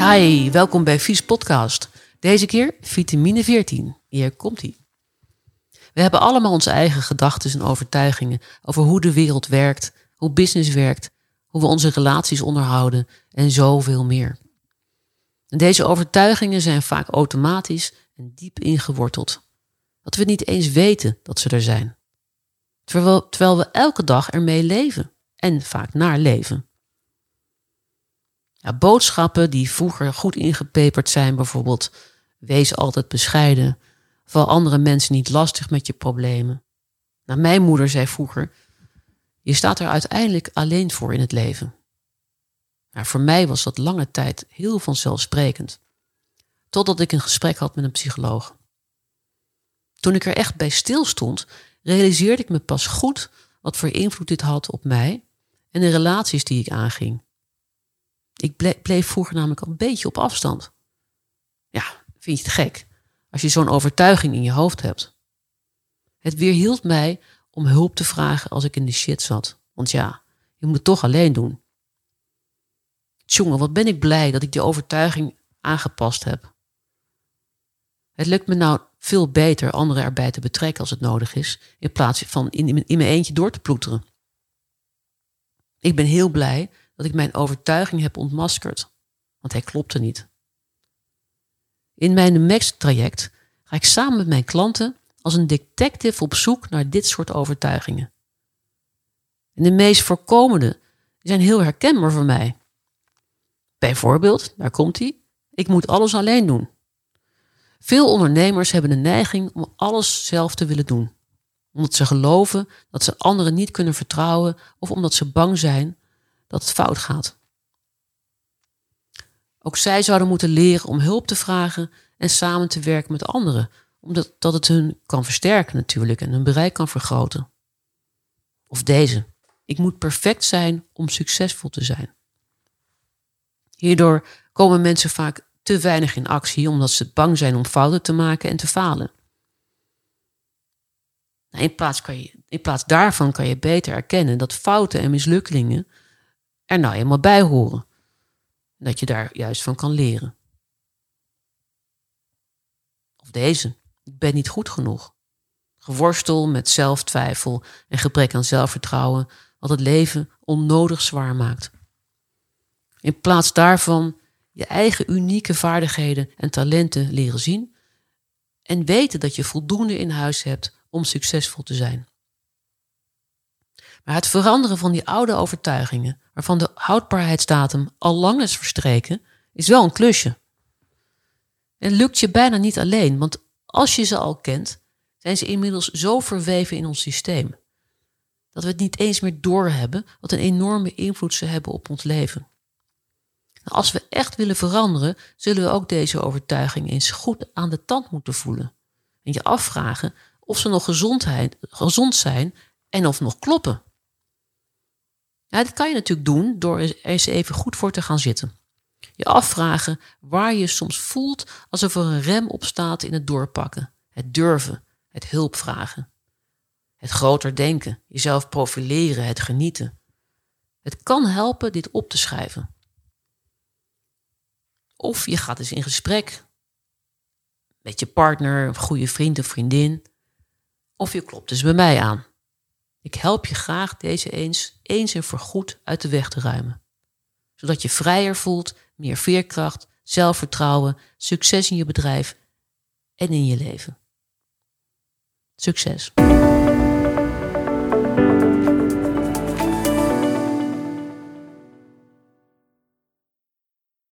Hi, welkom bij Vies Podcast. Deze keer vitamine 14. Hier komt ie. We hebben allemaal onze eigen gedachten en overtuigingen over hoe de wereld werkt, hoe business werkt, hoe we onze relaties onderhouden en zoveel meer. En deze overtuigingen zijn vaak automatisch en diep ingeworteld. Dat we niet eens weten dat ze er zijn. Terwijl, terwijl we elke dag ermee leven en vaak naar leven. Ja, boodschappen die vroeger goed ingepeperd zijn, bijvoorbeeld wees altijd bescheiden, val andere mensen niet lastig met je problemen. Nou, mijn moeder zei vroeger, je staat er uiteindelijk alleen voor in het leven. Nou, voor mij was dat lange tijd heel vanzelfsprekend. Totdat ik een gesprek had met een psycholoog. Toen ik er echt bij stil stond, realiseerde ik me pas goed wat voor invloed dit had op mij en de relaties die ik aanging. Ik bleef vroeger namelijk al een beetje op afstand. Ja, vind je het gek als je zo'n overtuiging in je hoofd hebt? Het weerhield mij om hulp te vragen als ik in de shit zat. Want ja, je moet het toch alleen doen. Tjonge, wat ben ik blij dat ik die overtuiging aangepast heb. Het lukt me nou veel beter anderen erbij te betrekken als het nodig is, in plaats van in mijn eentje door te ploeteren. Ik ben heel blij dat ik mijn overtuiging heb ontmaskerd, want hij klopte niet. In mijn Max-traject ga ik samen met mijn klanten als een detective op zoek naar dit soort overtuigingen. En de meest voorkomende zijn heel herkenbaar voor mij. Bijvoorbeeld, daar komt hij, ik moet alles alleen doen. Veel ondernemers hebben de neiging om alles zelf te willen doen. Omdat ze geloven dat ze anderen niet kunnen vertrouwen of omdat ze bang zijn dat het fout gaat. Ook zij zouden moeten leren om hulp te vragen en samen te werken met anderen, omdat dat het hun kan versterken natuurlijk en hun bereik kan vergroten. Of deze. Ik moet perfect zijn om succesvol te zijn. Hierdoor komen mensen vaak te weinig in actie omdat ze bang zijn om fouten te maken en te falen. Nou, in, plaats in plaats daarvan kan je beter erkennen dat fouten en mislukkingen er nou eenmaal bij horen. Dat je daar juist van kan leren. Of deze, ik ben niet goed genoeg. Geworstel met zelftwijfel en gebrek aan zelfvertrouwen, wat het leven onnodig zwaar maakt. In plaats daarvan je eigen unieke vaardigheden en talenten leren zien en weten dat je voldoende in huis hebt om succesvol te zijn. Maar het veranderen van die oude overtuigingen, waarvan de houdbaarheidsdatum al lang is verstreken, is wel een klusje. En lukt je bijna niet alleen, want als je ze al kent, zijn ze inmiddels zo verweven in ons systeem dat we het niet eens meer doorhebben wat een enorme invloed ze hebben op ons leven. Als we echt willen veranderen, zullen we ook deze overtuiging eens goed aan de tand moeten voelen. En je afvragen of ze nog gezond zijn en of nog kloppen. Ja, dat kan je natuurlijk doen door eens even goed voor te gaan zitten. Je afvragen waar je soms voelt alsof er een rem op staat in het doorpakken, het durven, het hulp vragen. Het groter denken, jezelf profileren, het genieten. Het kan helpen dit op te schrijven. Of je gaat eens in gesprek met je partner, goede vriend of vriendin. Of je klopt dus bij mij aan. Ik help je graag deze eens, eens en voorgoed uit de weg te ruimen. Zodat je vrijer voelt, meer veerkracht, zelfvertrouwen, succes in je bedrijf en in je leven. Succes!